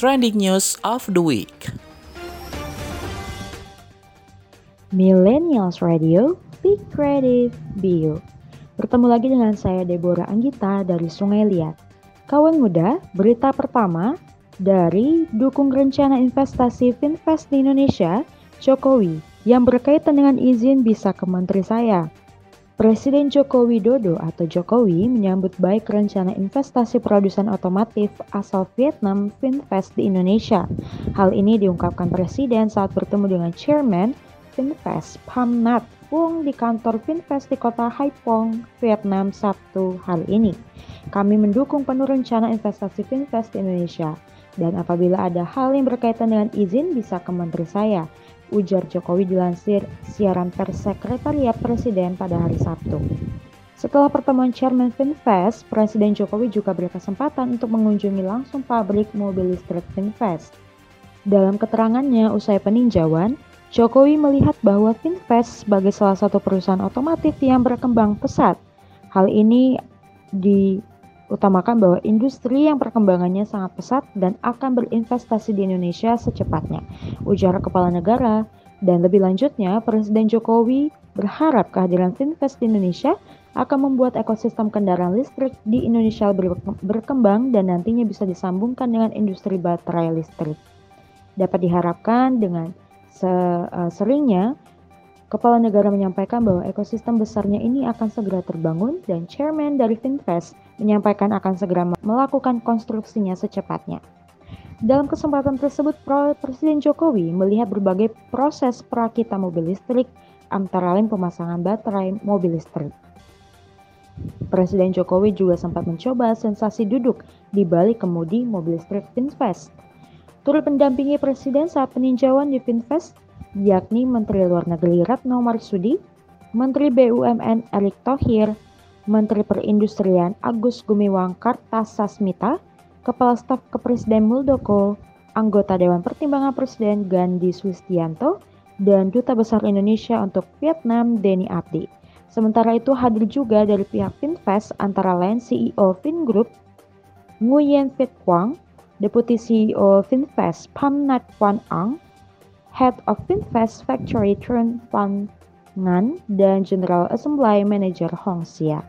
trending news of the week. Millennials Radio, Be Creative, Be You. Bertemu lagi dengan saya Deborah Anggita dari Sungai Liat. Kawan muda, berita pertama dari dukung rencana investasi Finvest di Indonesia, Jokowi, yang berkaitan dengan izin bisa ke menteri saya. Presiden Joko Widodo atau Jokowi menyambut baik rencana investasi produsen otomotif asal Vietnam Finvest di Indonesia. Hal ini diungkapkan Presiden saat bertemu dengan Chairman Finvest Pham Vuong di kantor Finvest di kota Haiphong, Vietnam Sabtu hari ini. Kami mendukung penuh rencana investasi Finvest di Indonesia. Dan apabila ada hal yang berkaitan dengan izin bisa ke menteri saya ujar Jokowi dilansir siaran pers Sekretariat Presiden pada hari Sabtu. Setelah pertemuan Chairman Finvest, Presiden Jokowi juga berkesempatan untuk mengunjungi langsung pabrik mobil listrik Finvest. Dalam keterangannya usai peninjauan, Jokowi melihat bahwa Finvest sebagai salah satu perusahaan otomotif yang berkembang pesat. Hal ini di utamakan bahwa industri yang perkembangannya sangat pesat dan akan berinvestasi di Indonesia secepatnya, ujar kepala negara. Dan lebih lanjutnya, Presiden Jokowi berharap kehadiran Finvest di Indonesia akan membuat ekosistem kendaraan listrik di Indonesia berkembang dan nantinya bisa disambungkan dengan industri baterai listrik. Dapat diharapkan dengan seringnya Kepala negara menyampaikan bahwa ekosistem besarnya ini akan segera terbangun dan chairman dari Finvest menyampaikan akan segera melakukan konstruksinya secepatnya. Dalam kesempatan tersebut, Presiden Jokowi melihat berbagai proses perakita mobil listrik, antara lain pemasangan baterai mobil listrik. Presiden Jokowi juga sempat mencoba sensasi duduk di balik kemudi mobil listrik Finvest. Turut mendampingi Presiden saat peninjauan di Finvest, yakni Menteri Luar Negeri Retno Marsudi, Menteri BUMN Erick Thohir, Menteri Perindustrian Agus Gumiwang Kartasasmita, Kepala Staf Kepresiden Muldoko, anggota Dewan Pertimbangan Presiden Gandhi Swistianto, dan Duta Besar Indonesia untuk Vietnam Denny Abdi. Sementara itu hadir juga dari pihak Finvest antara lain CEO Vingroup, Nguyen Viet Quang, Deputi CEO Finvest Pham Nhat Quan Ang, Head of Finvest Factory Trun Van Ngan, dan General Assembly Manager Hong Xia.